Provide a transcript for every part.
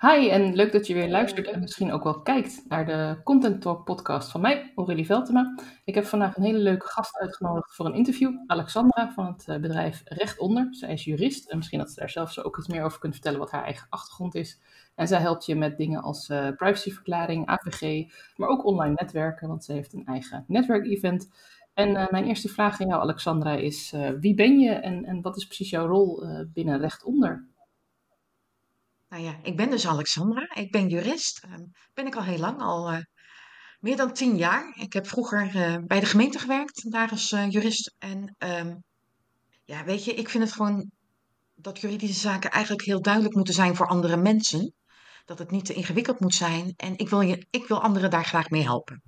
Hi en leuk dat je weer luistert en misschien ook wel kijkt naar de Content Talk podcast van mij, Aurélie Veltema. Ik heb vandaag een hele leuke gast uitgenodigd voor een interview, Alexandra van het eh, bedrijf Rechtonder. Zij is jurist en misschien dat ze daar zelf zo ook iets meer over kunt vertellen wat haar eigen achtergrond is. En zij helpt je met dingen als uh, privacyverklaring, AVG, maar ook online netwerken, want ze heeft een eigen netwerkevent. En uh, mijn eerste vraag aan jou, Alexandra, is wie ben je en, en wat is precies jouw rol binnen Rechtonder? Nou ja, ik ben dus Alexandra. Ik ben jurist. Uh, ben ik al heel lang, al uh, meer dan tien jaar. Ik heb vroeger uh, bij de gemeente gewerkt, daar als eh, jurist. En um, ja, weet je, ik vind het gewoon dat juridische zaken eigenlijk heel duidelijk moeten zijn voor andere mensen. Dat het niet te ingewikkeld moet zijn. En ik wil, je, ik wil anderen daar graag mee helpen.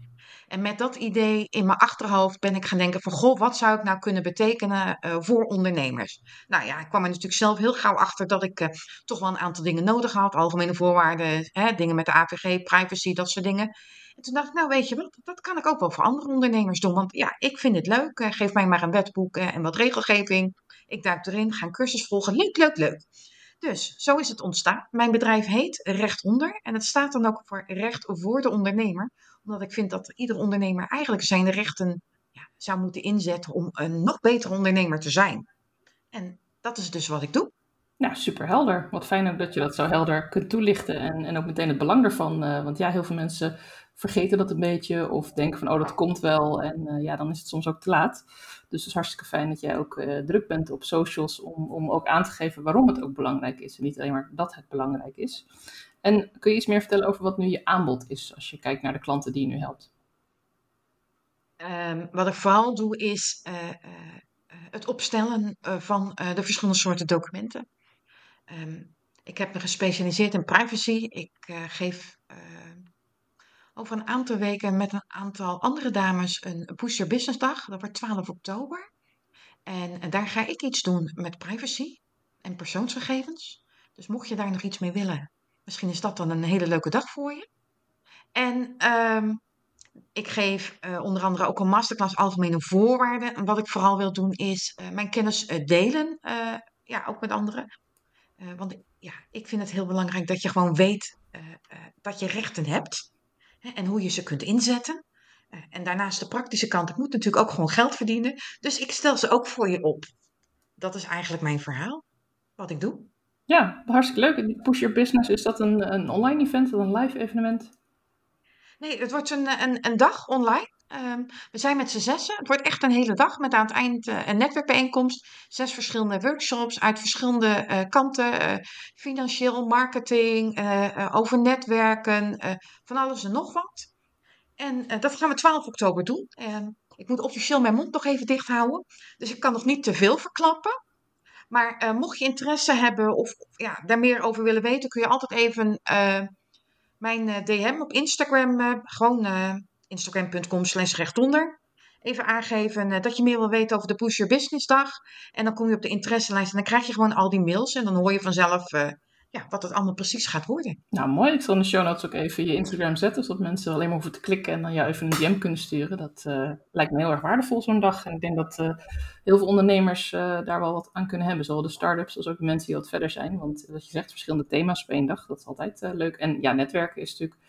En met dat idee in mijn achterhoofd ben ik gaan denken van... goh, wat zou ik nou kunnen betekenen uh, voor ondernemers? Nou ja, ik kwam er natuurlijk zelf heel gauw achter dat ik uh, toch wel een aantal dingen nodig had. Algemene voorwaarden, hè, dingen met de AVG, privacy, dat soort dingen. En toen dacht ik, nou weet je wat, dat kan ik ook wel voor andere ondernemers doen. Want ja, ik vind het leuk. Uh, geef mij maar een wetboek en wat regelgeving. Ik duik erin, ga een cursus volgen. Leuk, leuk, leuk. Dus zo is het ontstaan. Mijn bedrijf heet Rechtonder en het staat dan ook voor Recht voor de Ondernemer omdat ik vind dat ieder ondernemer eigenlijk zijn rechten ja, zou moeten inzetten om een nog betere ondernemer te zijn. En dat is dus wat ik doe. Nou, super helder. Wat fijn ook dat je dat zo helder kunt toelichten en, en ook meteen het belang ervan. Uh, want ja, heel veel mensen vergeten dat een beetje of denken van, oh, dat komt wel. En uh, ja, dan is het soms ook te laat. Dus het is hartstikke fijn dat jij ook uh, druk bent op socials om, om ook aan te geven waarom het ook belangrijk is. En niet alleen maar dat het belangrijk is. En kun je iets meer vertellen over wat nu je aanbod is als je kijkt naar de klanten die je nu helpt? Um, wat ik vooral doe is het opstellen van de verschillende soorten documenten. Um, ik heb me gespecialiseerd in privacy. Ik geef over een aantal weken met een aantal andere dames een Boost Your Business Dag. Dat wordt 12 oktober. En daar ga ik iets doen met privacy en persoonsgegevens. Dus mocht je daar nog iets mee willen, Misschien is dat dan een hele leuke dag voor je. En um, ik geef onder andere ook een masterclass algemene voorwaarden. En wat ik vooral wil doen is mijn kennis delen, ja, ook met anderen. Want ja, ik vind het heel belangrijk dat je gewoon weet dat je rechten hebt hè, en hoe je ze kunt inzetten. en daarnaast de praktische kant, ik moet natuurlijk ook gewoon geld verdienen. Dus ik stel ze ook voor je op. Dat is eigenlijk mijn verhaal, wat ik doe. Ja, hartstikke leuk. Push Your Business, is dat een, een online event, een live evenement? Nee, het wordt een, een, een dag online. Um, we zijn met z'n zessen. Het wordt echt een hele dag met aan het eind uh, een netwerkbijeenkomst. Zes verschillende workshops uit verschillende uh, kanten. Uh, financieel, marketing, over netwerken, van alles en nog wat. En dat gaan we 12 oktober doen. ik moet officieel mijn mond nog even dicht houden. Dus ik kan nog niet te veel verklappen. Maar mocht je interesse hebben of ja, daar meer over willen weten, kun je altijd even mijn DM op Instagram, gewoon instagram.com slash rechtonder, even aangeven dat je meer wil weten over de Push Your Business Dag. En dan kom je op de interesselijst en dan krijg je gewoon al die mails en dan hoor je vanzelf ja, wat het allemaal precies gaat worden. Nou, mooi. Ik zal in de show notes ook even je Instagram zetten, zodat mensen alleen maar hoeven te klikken en dan jou even een DM kunnen sturen. Dat uh, lijkt me heel erg waardevol zo'n dag. En ik denk dat heel veel ondernemers daar wel wat aan kunnen hebben, zowel de start-ups als ook de mensen die wat verder zijn. Want wat je zegt, verschillende thema's op één dag, dat is altijd leuk. En ja, netwerken is natuurlijk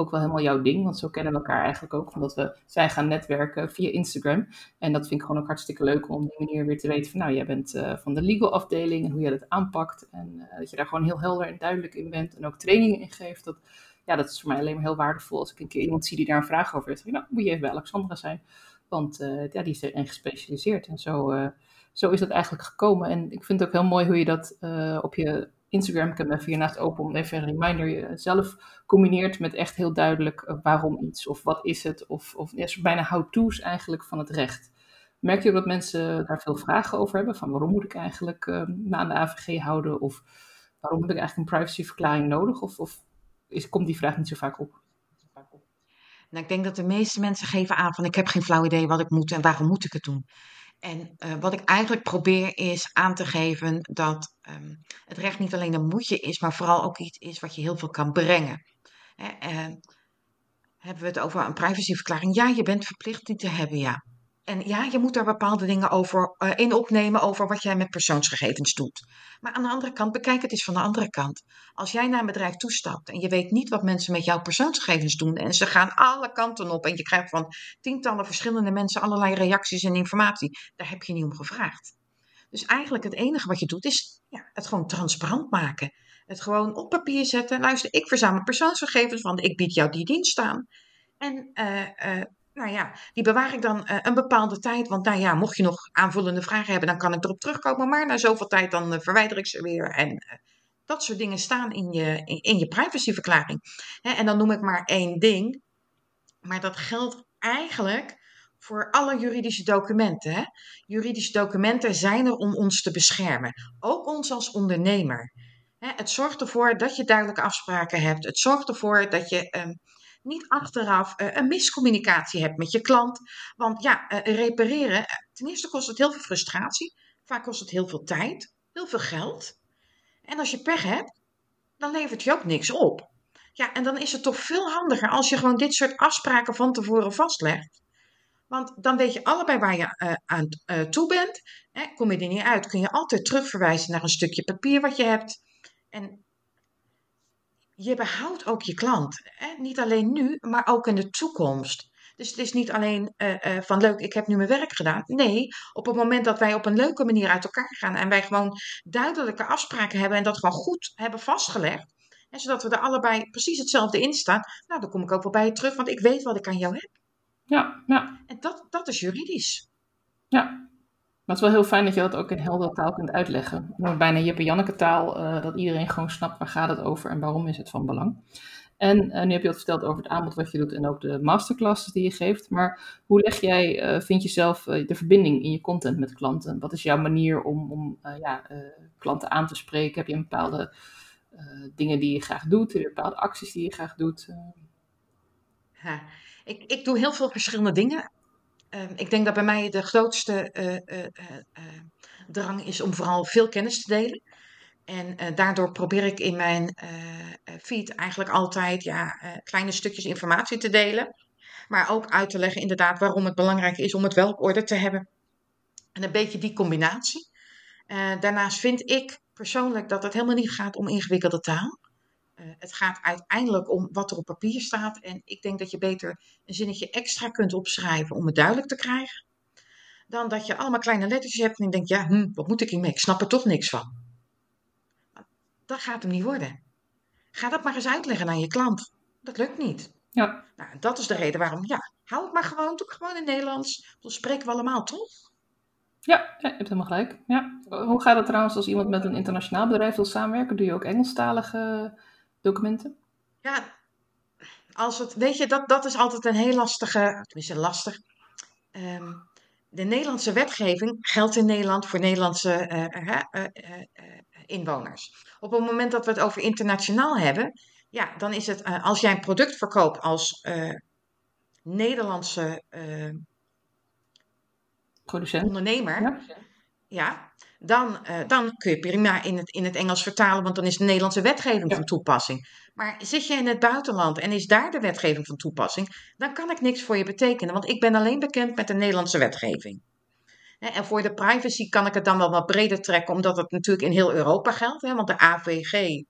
ook wel helemaal jouw ding. Want zo kennen we elkaar eigenlijk ook. Omdat we zijn gaan netwerken via Instagram. En dat vind ik gewoon ook hartstikke leuk om op die manier weer te weten van nou, jij bent uh, van de legal afdeling en hoe jij dat aanpakt. En uh, dat je daar gewoon heel helder en duidelijk in bent. En ook trainingen in geeft. Dat, ja, dat is voor mij alleen maar heel waardevol. Als ik een keer iemand zie die daar een vraag over heeft. Nou, moet je even bij Alexandra zijn. Want uh, ja, die is erin gespecialiseerd. En zo, zo is dat eigenlijk gekomen. En ik vind het ook heel mooi hoe je dat op je Instagram, heb even hiernaast open om even een reminder zelf combineert met echt heel duidelijk uh, waarom iets of wat is het of, of bijna how-to's eigenlijk van het recht. Merk je ook dat mensen daar veel vragen over hebben van waarom moet ik eigenlijk uh, me aan de AVG houden of waarom heb ik eigenlijk een privacyverklaring nodig of, of is, komt die vraag niet zo vaak op? Nou, ik denk dat de meeste mensen geven aan van ik heb geen flauw idee wat ik moet en waarom moet ik het doen. En uh, wat ik eigenlijk probeer is aan te geven dat um, het recht niet alleen een moedje is, maar vooral ook iets is wat je heel veel kan brengen. Hè, hebben we het over een privacyverklaring? Ja, je bent verplicht die te hebben, ja. En ja, je moet daar bepaalde dingen over uh, in opnemen over wat jij met persoonsgegevens doet. Maar aan de andere kant, bekijk het eens van de andere kant. Als jij naar een bedrijf toestapt en je weet niet wat mensen met jouw persoonsgegevens doen en ze gaan alle kanten op en je krijgt van tientallen verschillende mensen allerlei reacties en informatie, daar heb je niet om gevraagd. Dus eigenlijk het enige wat je doet is ja, het gewoon transparant maken. Het gewoon op papier zetten. Luister, ik verzamel persoonsgegevens, want ik bied jou die dienst aan. En uh, uh, nou ja, die bewaar ik dan uh, een bepaalde tijd. Want nou ja, mocht je nog aanvullende vragen hebben, dan kan ik erop terugkomen. Maar na zoveel tijd dan uh, verwijder ik ze weer. En uh, dat soort dingen staan in je, in, je privacyverklaring. En dan noem ik maar één ding. Maar dat geldt eigenlijk voor alle juridische documenten. Hè? Juridische documenten zijn er om ons te beschermen. Ook ons als ondernemer. Het zorgt ervoor dat je duidelijke afspraken hebt. Het zorgt ervoor dat je ehm, niet achteraf uh, een miscommunicatie hebt met je klant. Want ja, uh, repareren, ten eerste kost het heel veel frustratie. Vaak kost het heel veel tijd, heel veel geld. En als je pech hebt, dan levert je ook niks op. Ja, en dan is het toch veel handiger als je gewoon dit soort afspraken van tevoren vastlegt. Want dan weet je allebei waar je aan toe bent. Kom je er niet uit, kun je altijd terugverwijzen naar een stukje papier wat je hebt. En je behoudt ook je klant. Hè? Niet alleen nu, maar ook in de toekomst. Dus het is niet alleen uh, uh, van leuk, ik heb nu mijn werk gedaan. Nee, op het moment dat wij op een leuke manier uit elkaar gaan en wij gewoon duidelijke afspraken hebben en dat gewoon goed hebben vastgelegd, hè, zodat we er allebei precies hetzelfde in staan, nou dan kom ik ook wel bij je terug, want ik weet wat ik aan jou heb. Ja, ja. En dat, dat is juridisch. Ja, maar het is wel heel fijn dat je dat ook in heldere taal kunt uitleggen. Bijna Jippe-Janneke taal, uh, dat iedereen gewoon snapt waar gaat het over en waarom is het van belang. En uh, nu heb je wat verteld over het aanbod wat je doet en ook de masterclasses die je geeft. Maar hoe leg jij, uh, vind je zelf, de verbinding in je content met klanten? Wat is jouw manier om, om ja, klanten aan te spreken? Heb je een bepaalde dingen die je graag doet? Heb je bepaalde acties die je graag doet? Ik, ik doe heel veel verschillende dingen. Uh, ik denk dat bij mij de grootste uh, uh, drang is om vooral veel kennis te delen. En daardoor probeer ik in mijn feed eigenlijk altijd ja, kleine stukjes informatie te delen. Maar ook uit te leggen inderdaad waarom het belangrijk is om het wel op orde te hebben. En een beetje die combinatie. daarnaast vind ik persoonlijk dat het helemaal niet gaat om ingewikkelde taal. Uh, het gaat uiteindelijk om wat er op papier staat. En ik denk dat je beter een zinnetje extra kunt opschrijven om het duidelijk te krijgen. Dan dat je allemaal kleine lettertjes hebt en je denkt, ja, hm, wat moet ik hiermee? Ik snap er toch niks van. Dat gaat hem niet worden. Ga dat maar eens uitleggen aan je klant. Dat lukt niet. Ja. Nou, dat is de reden waarom, ja, hou het maar gewoon, doe het gewoon in Nederlands. Dan spreken we allemaal, toch? Ja, ja, je hebt helemaal gelijk. Ja. Hoe gaat het trouwens als iemand met een internationaal bedrijf wil samenwerken? Doe je ook Engelstalige documenten? Ja, als het, weet je, dat, dat is altijd een heel lastige, tenminste lastig. Um, de Nederlandse wetgeving geldt in Nederland voor Nederlandse uh, uh, uh, inwoners. Op het moment dat we het over internationaal hebben, ja, dan is het als jij een product verkoopt als Nederlandse producent, ondernemer, ja, ja dan, uh, dan kun je prima in het, in het Engels vertalen, want dan is de Nederlandse wetgeving Ja. van toepassing. Maar zit je in het buitenland en is daar de wetgeving van toepassing, dan kan ik niks voor je betekenen, want ik ben alleen bekend met de Nederlandse wetgeving. En voor de privacy kan ik het dan wel wat breder trekken, omdat het natuurlijk in heel Europa geldt. Hè, want de AVG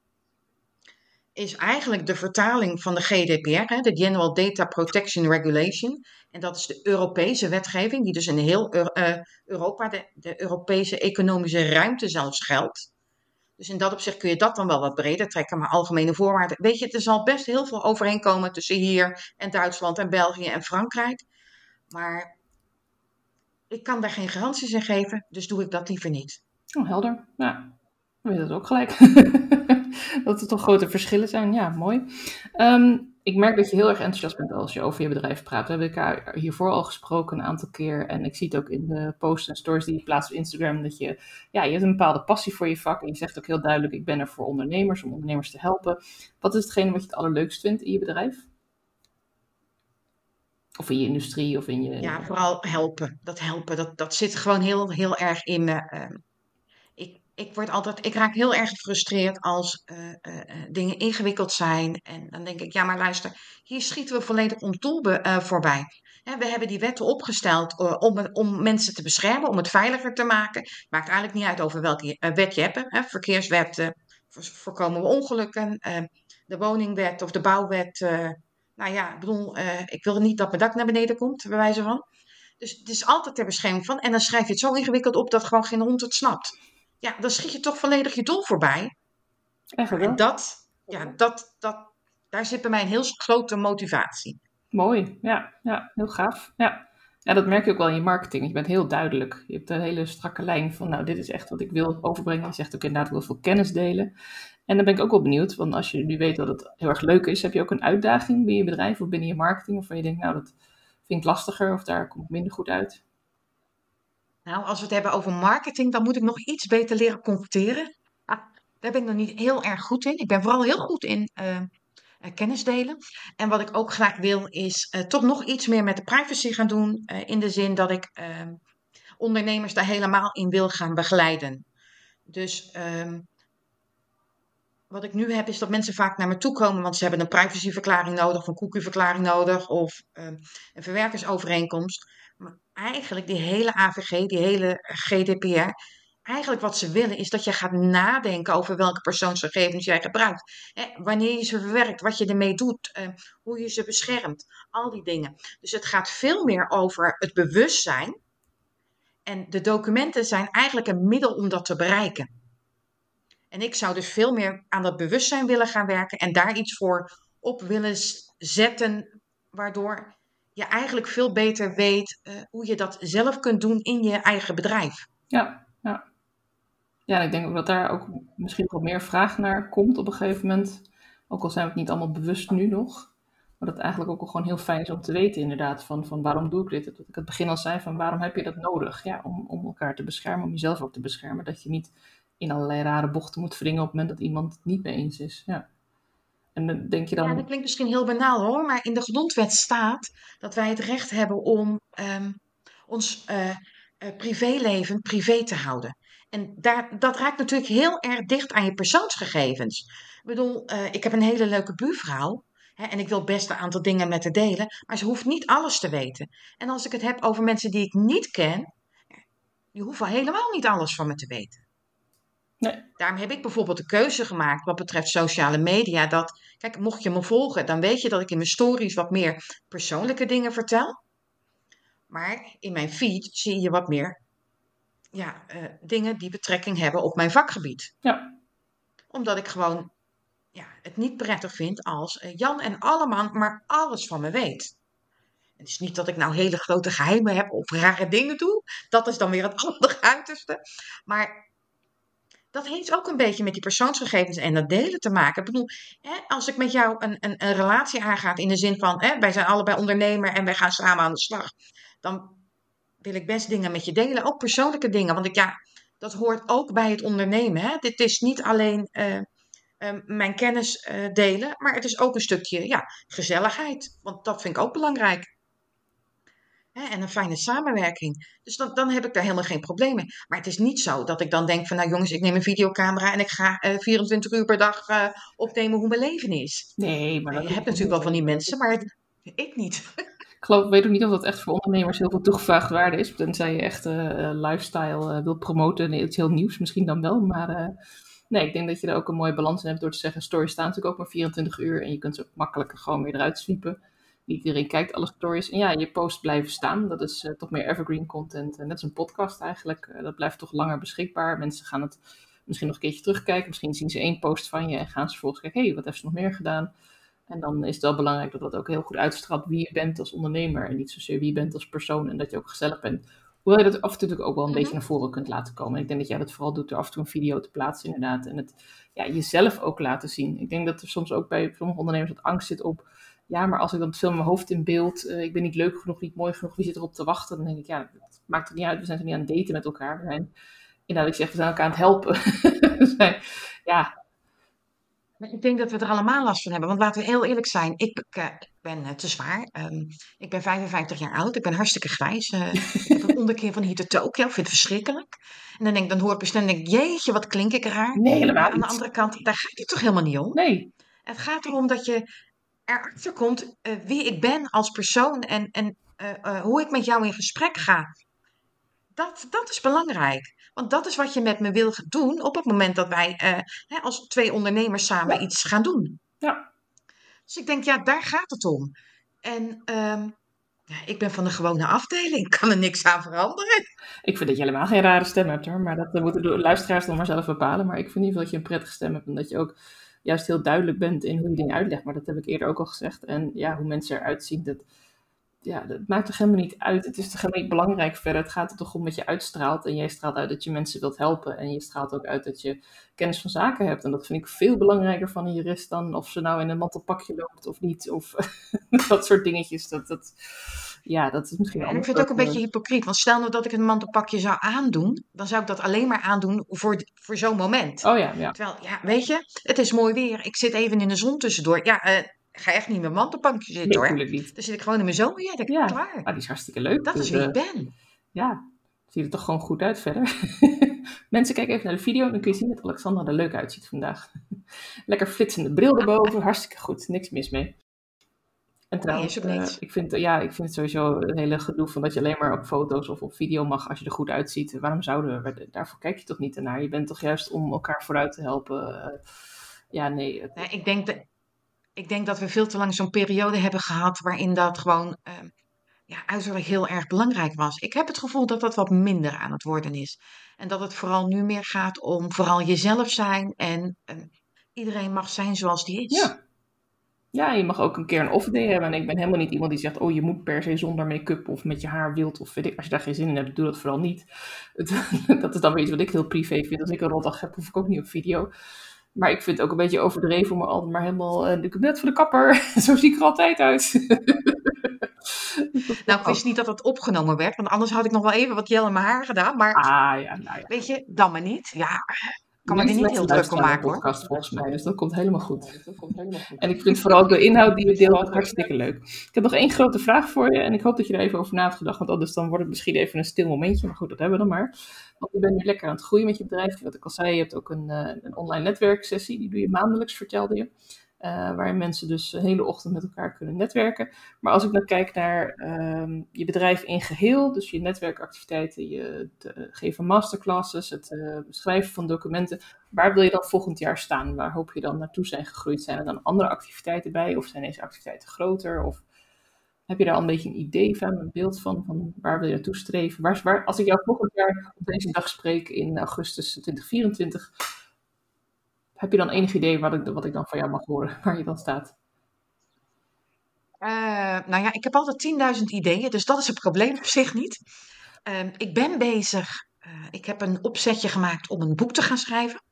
is eigenlijk de vertaling van de GDPR, de General Data Protection Regulation. En dat is de Europese wetgeving, die dus in heel eh, Europa, de, de Europese economische ruimte zelfs geldt. Dus in dat opzicht kun je dat dan wel wat breder trekken, maar algemene voorwaarden. Weet je, er zal best heel veel overeenkomen tussen hier en Duitsland en België en Frankrijk. Maar ik kan daar geen garanties in geven, dus doe ik dat liever niet. Oh, helder. Ja, dan weet dat ook gelijk. dat er toch grote verschillen zijn. Ja, mooi. Ehm, ik merk dat je heel erg enthousiast bent als je over je bedrijf praat. We hebben elkaar hiervoor al gesproken een aantal keer. En ik zie het ook in de posts en stories die je plaatst op Instagram. Dat je, ja, je hebt een bepaalde passie voor je vak. En je zegt ook heel duidelijk, ik ben er voor ondernemers, om ondernemers te helpen. Wat is hetgene wat je het allerleukst vindt in je bedrijf? Of in je industrie, of in je... Ja, vooral helpen. Dat helpen, dat, dat zit gewoon heel, heel erg in me. Ik, word altijd, ik raak heel erg gefrustreerd als eh, eh, eh, dingen ingewikkeld zijn. En dan denk ik, ja, maar luister, hier schieten we volledig be- eh, voorbij. We hebben die wetten opgesteld om, om mensen te beschermen, om het veiliger te maken. Maakt eigenlijk niet uit over welke wet je hebt. Hè. Verkeerswet voorkomen we ongelukken. de woningwet of de bouwwet. nou ja, ik bedoel, ik wil niet dat mijn dak naar beneden komt, bij wijze van. Dus het is altijd ter bescherming van. En dan schrijf je het zo ingewikkeld op dat gewoon geen hond het snapt. Ja, dan schiet je toch volledig je doel voorbij. Echt En dat, ja, dat, dat, daar zit bij mij een heel grote motivatie. Mooi, ja, ja heel gaaf. Ja. ja, dat merk je ook wel in je marketing. Je bent heel duidelijk. Je hebt een hele strakke lijn van, nou, dit is echt wat ik wil overbrengen. Je zegt ook inderdaad, ik wil veel kennis delen. En dan ben ik ook wel benieuwd, want als je nu weet dat het heel erg leuk is, heb je ook een uitdaging binnen je bedrijf of binnen je marketing, waarvan je denkt, nou, dat vind ik lastiger of daar kom ik minder goed uit? Nou, als we het hebben over marketing, dan moet ik nog iets beter leren converteren. Ah, daar ben ik nog niet heel erg goed in. Ik ben vooral heel goed in uh, kennis delen. En wat ik ook graag wil, is uh, toch nog iets meer met de privacy gaan doen. In de zin dat ik ehm, ondernemers daar helemaal in wil gaan begeleiden. Dus ehm, wat ik nu heb, is dat mensen vaak naar me toe komen, want ze hebben een privacyverklaring nodig, of een cookieverklaring nodig, of ehm, een verwerkersovereenkomst. Maar eigenlijk die hele AVG, die hele GDPR, eigenlijk wat ze willen is dat je gaat nadenken over welke persoonsgegevens jij gebruikt. Hè, wanneer je ze verwerkt, wat je ermee doet, uh, hoe je ze beschermt, al die dingen. Dus het gaat veel meer over het bewustzijn. En de documenten zijn eigenlijk een middel om dat te bereiken. En ik zou dus veel meer aan dat bewustzijn willen gaan werken en daar iets voor op willen zetten, waardoor je eigenlijk veel beter weet uh, hoe je dat zelf kunt doen in je eigen bedrijf. Ja, ja. Ja, ik denk ook dat daar ook misschien wel meer vraag naar komt op een gegeven moment. Ook al zijn we het niet allemaal bewust nu nog. Maar dat het eigenlijk ook gewoon heel fijn is om te weten inderdaad van, van waarom doe ik dit? Dat ik het begin al zei van waarom heb je dat nodig? Ja, om, om elkaar te beschermen, om jezelf ook te beschermen. Dat je niet in allerlei rare bochten moet wringen op het moment dat iemand het niet mee eens is. Ja. En denk je dan... Ja, dat klinkt misschien heel banaal hoor, maar in de grondwet staat dat wij het recht hebben om um, ons uh, uh, privéleven privé te houden. En daar, dat raakt natuurlijk heel erg dicht aan je persoonsgegevens. Ik bedoel, uh, ik heb een hele leuke buurvrouw. Hè, en ik wil best een aantal dingen met haar delen. Maar ze hoeft niet alles te weten. En als ik het heb over mensen die ik niet ken. Die hoeven helemaal niet alles van me te weten. Nee. Daarom heb ik bijvoorbeeld de keuze gemaakt wat betreft sociale media. Dat, kijk, mocht je me volgen, dan weet je dat ik in mijn stories wat meer persoonlijke dingen vertel. Maar in mijn feed zie je wat meer ja, uh, dingen die betrekking hebben op mijn vakgebied. Ja. Omdat ik gewoon ja, het niet prettig vind als uh, Jan en Alleman maar alles van me weet. Het is niet dat ik nou hele grote geheimen heb of rare dingen doe. Dat is dan weer het andere uiterste. Maar dat heeft ook een beetje met die persoonsgegevens en dat delen te maken. Ik bedoel, hè, als ik met jou een, een, een relatie aangaat in de zin van, hè, wij zijn allebei ondernemer en wij gaan samen aan de slag, dan wil ik best dingen met je delen, ook persoonlijke dingen. Want ik, ja, dat hoort ook bij het ondernemen. Hè? Dit is niet alleen uh, uh, mijn kennis uh, delen, maar het is ook een stukje ja, gezelligheid. Want dat vind ik ook belangrijk. Hè? En een fijne samenwerking. Dus dan, dan heb ik daar helemaal geen probleem mee. Maar het is niet zo dat ik dan denk van, nou jongens, ik neem een videocamera en ik ga 24 uur per dag opnemen hoe mijn leven is. Nee, maar dat je hebt natuurlijk wel van die mensen, maar het, ik niet. Ik geloof, weet ook niet of dat echt voor ondernemers heel veel toegevoegde waarde is. Tenzij je echt uh, lifestyle wilt promoten. Nee, iets heel nieuws misschien dan wel. Maar nee, ik denk dat je er ook een mooie balans in hebt door te zeggen... stories staan natuurlijk ook maar 24 uur. En je kunt ze ook makkelijker gewoon weer eruit sweepen. Niet iedereen kijkt alle stories. En ja, je post blijven staan. Dat is toch meer evergreen content. net als een podcast eigenlijk. dat blijft toch langer beschikbaar. Mensen gaan het misschien nog een keertje terugkijken. Misschien zien ze één post van je en gaan ze vervolgens kijken... hé, hey, wat heeft ze nog meer gedaan? En dan is het wel belangrijk dat dat ook heel goed uitstraalt wie je bent als ondernemer. En niet zozeer wie je bent als persoon. En dat je ook gezellig bent. Hoewel je dat af en toe natuurlijk ook wel een beetje naar voren kunt laten komen. En ik denk dat jij dat vooral doet door af en toe een video te plaatsen inderdaad. En het ja, jezelf ook laten zien. Ik denk dat er soms ook bij sommige ondernemers wat angst zit op... Ja, maar als ik dan te veel mijn hoofd in beeld... Uh, ik ben niet leuk genoeg, niet mooi genoeg, wie zit erop te wachten? Dan denk ik, ja, dat maakt het niet uit. We zijn er niet aan het daten met elkaar. We zijn, inderdaad, ik zeg, we zijn elkaar aan het helpen. zijn, ja, ik denk dat we er allemaal last van hebben. Want laten we heel eerlijk zijn. Ik, uh, ik ben uh, te zwaar. Um, ik ben 55 jaar oud. Ik ben hartstikke grijs. Uh, ik heb een onderkeer van hier tot Tokio. Ik vind het verschrikkelijk. En dan denk ik, dan hoor ik bestemd, denk jeetje, wat klink ik raar. Nee, helemaal Aan de andere kant, daar gaat het toch helemaal niet om? Nee. Het gaat erom dat je erachter komt wie ik ben als persoon. En, en hoe ik met jou in gesprek ga. Dat, dat is belangrijk. Want dat is wat je met me wil doen op het moment dat wij hè, als twee ondernemers samen iets gaan doen. Ja. Dus ik denk, ja, daar gaat het om. En ehm, ja, ik ben van de gewone afdeling, ik kan er niks aan veranderen. Ik vind dat je helemaal geen rare stem hebt hoor, maar dat moeten de luisteraars dan maar zelf bepalen. Maar ik vind in ieder geval dat je een prettige stem hebt en dat je ook juist heel duidelijk bent in hoe je dingen uitlegt. Maar dat heb ik eerder ook al gezegd. En ja, hoe mensen eruit zien, dat, ja, dat maakt toch helemaal niet uit. Het is toch helemaal niet belangrijk verder. Het gaat er toch om wat je uitstraalt. En jij straalt uit dat je mensen wilt helpen. En je straalt ook uit dat je kennis van zaken hebt. En dat vind ik veel belangrijker van een jurist dan of ze nou in een mantelpakje loopt of niet. Of dat soort dingetjes. Dat, dat, ja, dat is misschien ja, Ik vind het ook een beetje hypocriet. Want stel nou dat ik een mantelpakje zou aandoen. Dan zou ik dat alleen maar aandoen voor, voor zo'n moment. Oh ja, ja. Terwijl, ja, weet je, het is mooi weer. Ik zit even in de zon tussendoor. Ja, uh, ga echt niet in mijn mantelpankje zitten nee, hoor. Niet. Dan zit ik gewoon in mijn zomerjurk. Ja, klaar. Ah, die is hartstikke leuk. Dat is wie ik ben. Ja, ziet er toch gewoon goed uit verder. Mensen, kijk even naar de video. Dan kun je zien dat Alexandra er leuk uitziet vandaag. Lekker flitsende bril erboven. Hartstikke goed. Niks mis mee. En trouwens, uh, ik, vind, ja, ik vind het sowieso een hele gedoe van dat je alleen maar op foto's of op video mag als je er goed uitziet. Waarom zouden we? Daarvoor kijk je toch niet naar? Je bent toch juist om elkaar vooruit te helpen? Uh, ja, nee. Het... nee ik denk dat ik denk dat we veel te lang zo'n periode hebben gehad waarin dat gewoon uh, ja, uiterlijk heel erg belangrijk was. Ik heb het gevoel dat dat wat minder aan het worden is. En dat het vooral nu meer gaat om vooral jezelf zijn en uh, iedereen mag zijn zoals die is. Ja. Ja, je mag ook een keer een off day hebben. En ik ben helemaal niet iemand die zegt: Oh, je moet per se zonder make-up of met je haar wild. Of weet ik. Als je daar geen zin in hebt, doe dat vooral niet. dat is dan weer iets wat ik heel privé vind. Als ik een rotdag heb, hoef ik ook niet op video. Maar ik vind het ook een beetje overdreven om er altijd maar helemaal. Uh, net voor de kapper. Zo zie ik er altijd uit. nou, ik wist niet dat dat opgenomen werd. Want anders had ik nog wel even wat gel in mijn haar gedaan. Maar. Ah, ja, nou ja. Weet je, dan maar niet. Ja kan me er niet heel druk om maken hoor. volgens mij, dus dat komt helemaal goed. Dat komt helemaal goed. En ik vind vooral de inhoud die we delen hartstikke leuk. Ik heb nog één grote vraag voor je en ik hoop dat je er even over na hebt gedacht, want anders dan wordt het misschien even een stil momentje, maar goed, dat hebben we dan maar. Want je bent nu lekker aan het groeien met je bedrijf. Wat ik al zei, je hebt ook een, eh, een online netwerksessie, die doe je maandelijks, vertelde je. Uh, waarin mensen dus de hele ochtend met elkaar kunnen netwerken. Maar als ik dan kijk naar uh, je bedrijf in geheel, dus je netwerkactiviteiten, je geven masterclasses, het uh, schrijven van documenten, waar wil je dan volgend jaar staan? Waar hoop je dan naartoe zijn gegroeid? Zijn er dan andere activiteiten bij of zijn deze activiteiten groter? Of heb je daar al een beetje een idee van, een beeld van, van waar wil je naartoe streven? Waar, als ik jou volgend jaar op deze dag spreek in augustus 2024, heb je dan enig idee wat ik, wat ik dan van jou mag horen, waar je dan staat? Uh, nou ja, ik heb altijd 10.000 ideeën, dus dat is het probleem op zich niet. Uh, ik ben bezig, uh, ik heb een opzetje gemaakt om een boek te gaan schrijven.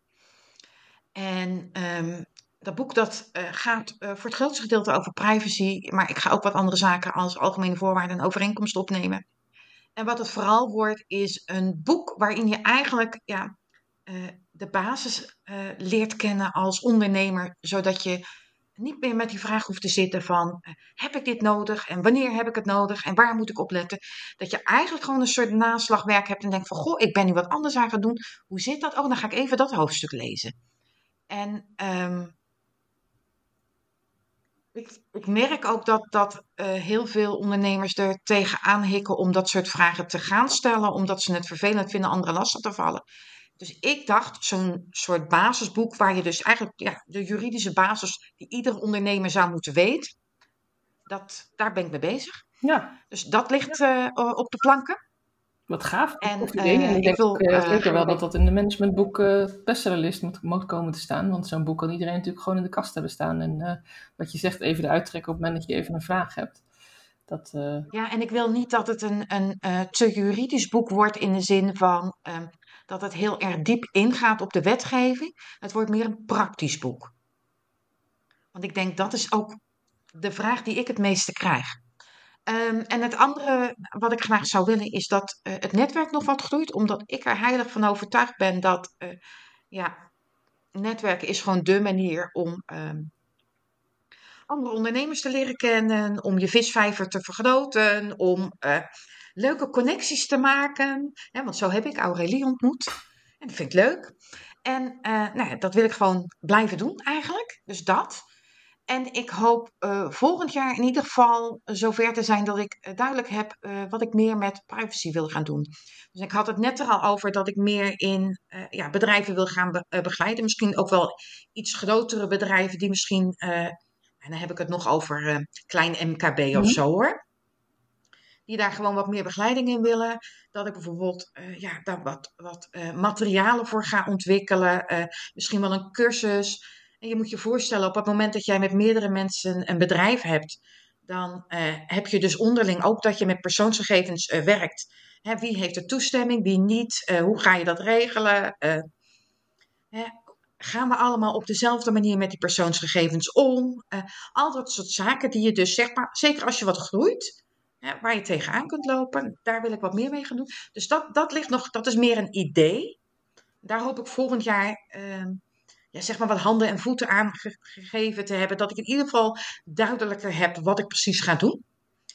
En um, dat boek dat gaat voor het grootste gedeelte over privacy, maar ik ga ook wat andere zaken als algemene voorwaarden en overeenkomsten opnemen. En wat het vooral wordt, is een boek waarin je eigenlijk ja, de basis uh, leert kennen als ondernemer, zodat je niet meer met die vraag hoeft te zitten van uh, heb ik dit nodig en wanneer heb ik het nodig en waar moet ik op letten. Dat je eigenlijk gewoon een soort naslagwerk hebt en denkt van goh, ik ben nu wat anders aan gaan doen. Hoe zit dat? Oh, dan ga ik even dat hoofdstuk lezen. En um, ik, ik, merk ook dat, dat uh, heel veel ondernemers er tegenaan hikken om dat soort vragen te gaan stellen, omdat ze het vervelend vinden anderen lastig te vallen. Dus ik dacht, zo'n soort basisboek waar je dus eigenlijk ja, de juridische basis die iedere ondernemer zou moeten weten, dat, daar ben ik mee bezig. Ja. Dus dat ligt uh, op de planken. Wat gaaf. En, uh, en ik denk wil, uh, zeker wel dat dat in de managementboek bestsellerlist moet, moet komen te staan. Want zo'n boek kan iedereen natuurlijk gewoon in de kast hebben staan. En wat je zegt, even de uittrekken op het moment dat je even een vraag hebt. Dat, Ja, en ik wil niet dat het een, een te juridisch boek wordt in de zin van ehm, dat het heel erg diep ingaat op de wetgeving. Het wordt meer een praktisch boek. Want ik denk dat is ook de vraag die ik het meeste krijg. Um, en het andere wat ik graag zou willen is dat uh, het netwerk nog wat groeit, omdat ik er heilig van overtuigd ben dat uh, ja, netwerken is gewoon de manier om um, andere ondernemers te leren kennen, om je visvijver te vergroten, om uh, leuke connecties te maken. Hè, want zo heb ik Aurélie ontmoet. En dat vind ik leuk. En uh, nou ja, dat wil ik gewoon blijven doen eigenlijk. Dus dat. en ik hoop uh, volgend jaar in ieder geval zover te zijn dat ik duidelijk heb wat ik meer met privacy wil gaan doen. Dus ik had het net er al over dat ik meer in ja, bedrijven wil gaan be begeleiden. Misschien ook wel iets grotere bedrijven die misschien, en dan heb ik het nog over klein MKB mm -hmm. of zo hoor die daar gewoon wat meer begeleiding in willen. Dat ik bijvoorbeeld uh, ja, daar wat, wat uh, materialen voor ga ontwikkelen. Uh, misschien wel een cursus. En je moet je voorstellen, op het moment dat jij met meerdere mensen een bedrijf hebt, dan heb je dus onderling ook dat je met persoonsgegevens werkt. Hè, wie heeft de toestemming, wie niet? hoe ga je dat regelen? Hè, gaan we allemaal op dezelfde manier met die persoonsgegevens om? al dat soort zaken die je dus zeg maar, zeker als je wat groeit, waar je tegenaan kunt lopen. Daar wil ik wat meer mee gaan doen. Dus dat, dat ligt nog, dat is meer een idee. Daar hoop ik volgend jaar uh, ja, zeg maar wat handen en voeten aan gegeven te hebben. Dat ik in ieder geval duidelijker heb wat ik precies ga doen.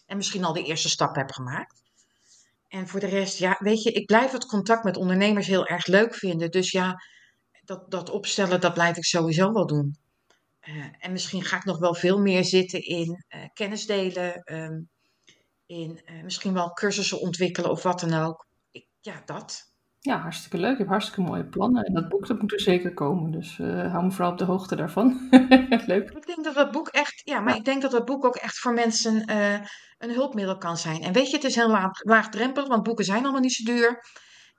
En misschien al de eerste stap heb gemaakt. En voor de rest, ja, weet je, ik blijf het contact met ondernemers heel erg leuk vinden. Dus ja, dat, dat opstellen, dat blijf ik sowieso wel doen. Uh, en misschien ga ik nog wel veel meer zitten in uh, kennis delen. Ehm, in uh, misschien wel cursussen ontwikkelen of wat dan ook. Ik, ja, dat. Ja, hartstikke leuk. Je hebt hartstikke mooie plannen. En dat boek dat moet er zeker komen. Dus uh, hou me vooral op de hoogte daarvan. leuk. Ik denk dat dat boek echt, ja, maar ja. ik denk dat dat boek ook echt voor mensen uh, een hulpmiddel kan zijn. En weet je, het is heel laag, laagdrempelig, want boeken zijn allemaal niet zo duur.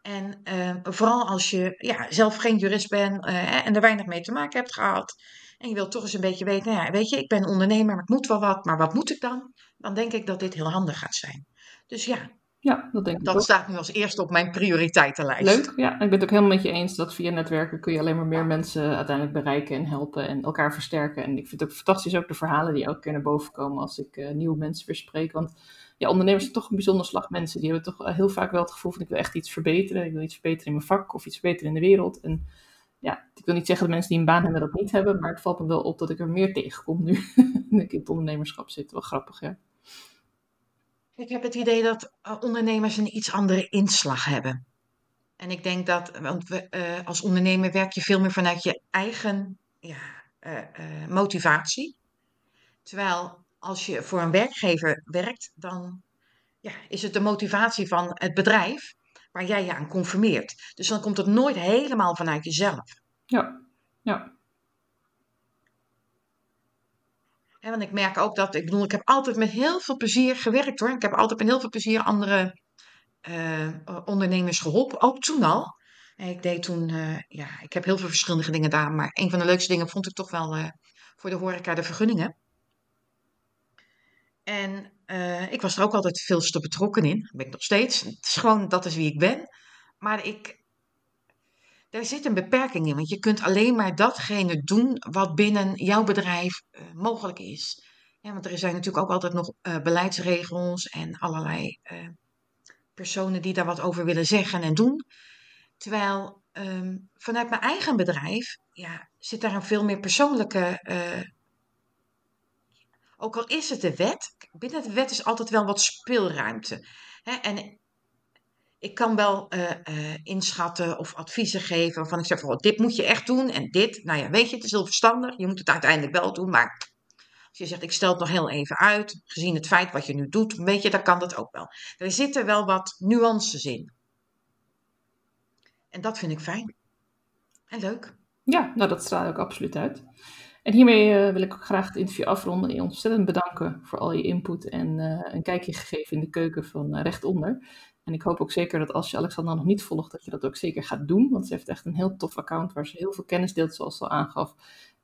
En vooral als je ja, zelf geen jurist bent en er weinig mee te maken hebt gehad. En je wilt toch eens een beetje weten, nou ja, weet je, ik ben ondernemer, maar ik moet wel wat, maar wat moet ik dan? Dan denk ik dat dit heel handig gaat zijn. Dus ja, ja, dat denk ik Dat ook. staat nu als eerste op mijn prioriteitenlijst. Leuk, ja. Ik ben het ook helemaal met je eens dat via netwerken kun je alleen maar meer mensen uiteindelijk bereiken en helpen en elkaar versterken. En ik vind het ook fantastisch ook de verhalen die elke keer naar boven komen als ik uh, nieuwe mensen weer spreek. Want ja, ondernemers zijn toch een bijzonder slag mensen. Die hebben toch heel vaak wel het gevoel van ik wil echt iets verbeteren. Ik wil iets verbeteren in mijn vak of iets verbeteren in de wereld. En ja, ik wil niet zeggen dat mensen die een baan hebben dat niet hebben, maar het valt me wel op dat ik er meer tegenkom nu, ik in het ondernemerschap zit. Wel grappig, ja. Ik heb het idee dat uh, ondernemers een iets andere inslag hebben. En ik denk dat, want we, uh, als ondernemer werk je veel meer vanuit je eigen ja, motivatie. Terwijl als je voor een werkgever werkt, dan ja, is het de motivatie van het bedrijf waar jij je aan conformeert. Dus dan komt het nooit helemaal vanuit jezelf. Ja, ja. Want ik merk ook dat, ik bedoel, ik heb altijd met heel veel plezier gewerkt hoor. Ik heb altijd met heel veel plezier andere uh, ondernemers geholpen, ook toen al. En ik deed toen, uh, ja, ik heb heel veel verschillende dingen gedaan, maar een van de leukste dingen vond ik toch wel uh, voor de horeca de vergunningen. En ik was er ook altijd veel te betrokken in, dat ben ik nog steeds. Het is gewoon, dat is wie ik ben. Maar ik, daar zit een beperking in, want je kunt alleen maar datgene doen wat binnen jouw bedrijf uh, mogelijk is. Ja, want er zijn natuurlijk ook altijd nog uh, beleidsregels en allerlei personen die daar wat over willen zeggen en doen. Terwijl um, vanuit mijn eigen bedrijf ja, zit daar een veel meer persoonlijke. Ook al is het de wet, binnen de wet is altijd wel wat speelruimte. Hè? En ik kan wel uh, uh, inschatten of adviezen geven. Waarvan ik zeg van dit moet je echt doen en dit. Nou ja, weet je, het is heel verstandig. Je moet het uiteindelijk wel doen. Maar als je zegt, ik stel het nog heel even uit. Gezien het feit wat je nu doet, weet je, dan kan dat ook wel. Er zitten wel wat nuances in. En dat vind ik fijn. En leuk. Ja, nou dat straalt ook absoluut uit. En hiermee uh, wil ik ook graag het interview afronden. Je ontzettend bedanken voor al je input en een kijkje gegeven in de keuken van rechtonder. En ik hoop ook zeker dat als je Alexandra nog niet volgt, dat je dat ook zeker gaat doen. Want ze heeft echt een heel tof account waar ze heel veel kennis deelt, zoals ze al aangaf.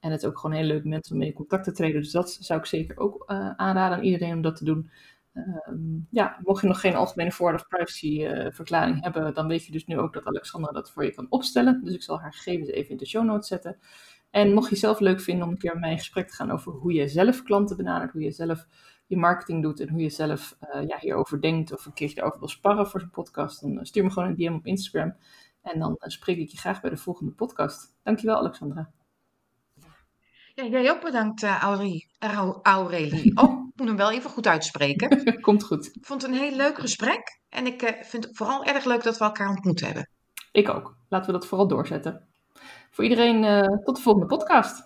En het is ook gewoon heel leuk mensen om mee in contact te treden. Dus dat zou ik zeker ook aanraden aan iedereen om dat te doen. Uh, ja, mocht je nog geen algemene voorwaarden of privacyverklaring uh, hebben, dan weet je dus nu ook dat Alexandra dat voor je kan opstellen. Dus ik zal haar gegevens even in de show notes zetten. En mocht je zelf leuk vinden om een keer met mij in gesprek te gaan over hoe je zelf klanten benadert, hoe je zelf je marketing doet en hoe je zelf uh, ja, hierover denkt of een keertje erover wil sparren voor zo'n podcast, dan stuur me gewoon een DM op Instagram. En dan uh, spreek ik je graag bij de volgende podcast. Dankjewel, Alexandra. Ja, jij ook bedankt, uh, Aurelie. Aurelie. Oh, ik moet hem wel even goed uitspreken. Komt goed. Ik vond het een heel leuk gesprek. En ik vind het vooral erg leuk dat we elkaar ontmoet hebben. Ik ook. Laten we dat vooral doorzetten. Voor iedereen, tot de volgende podcast.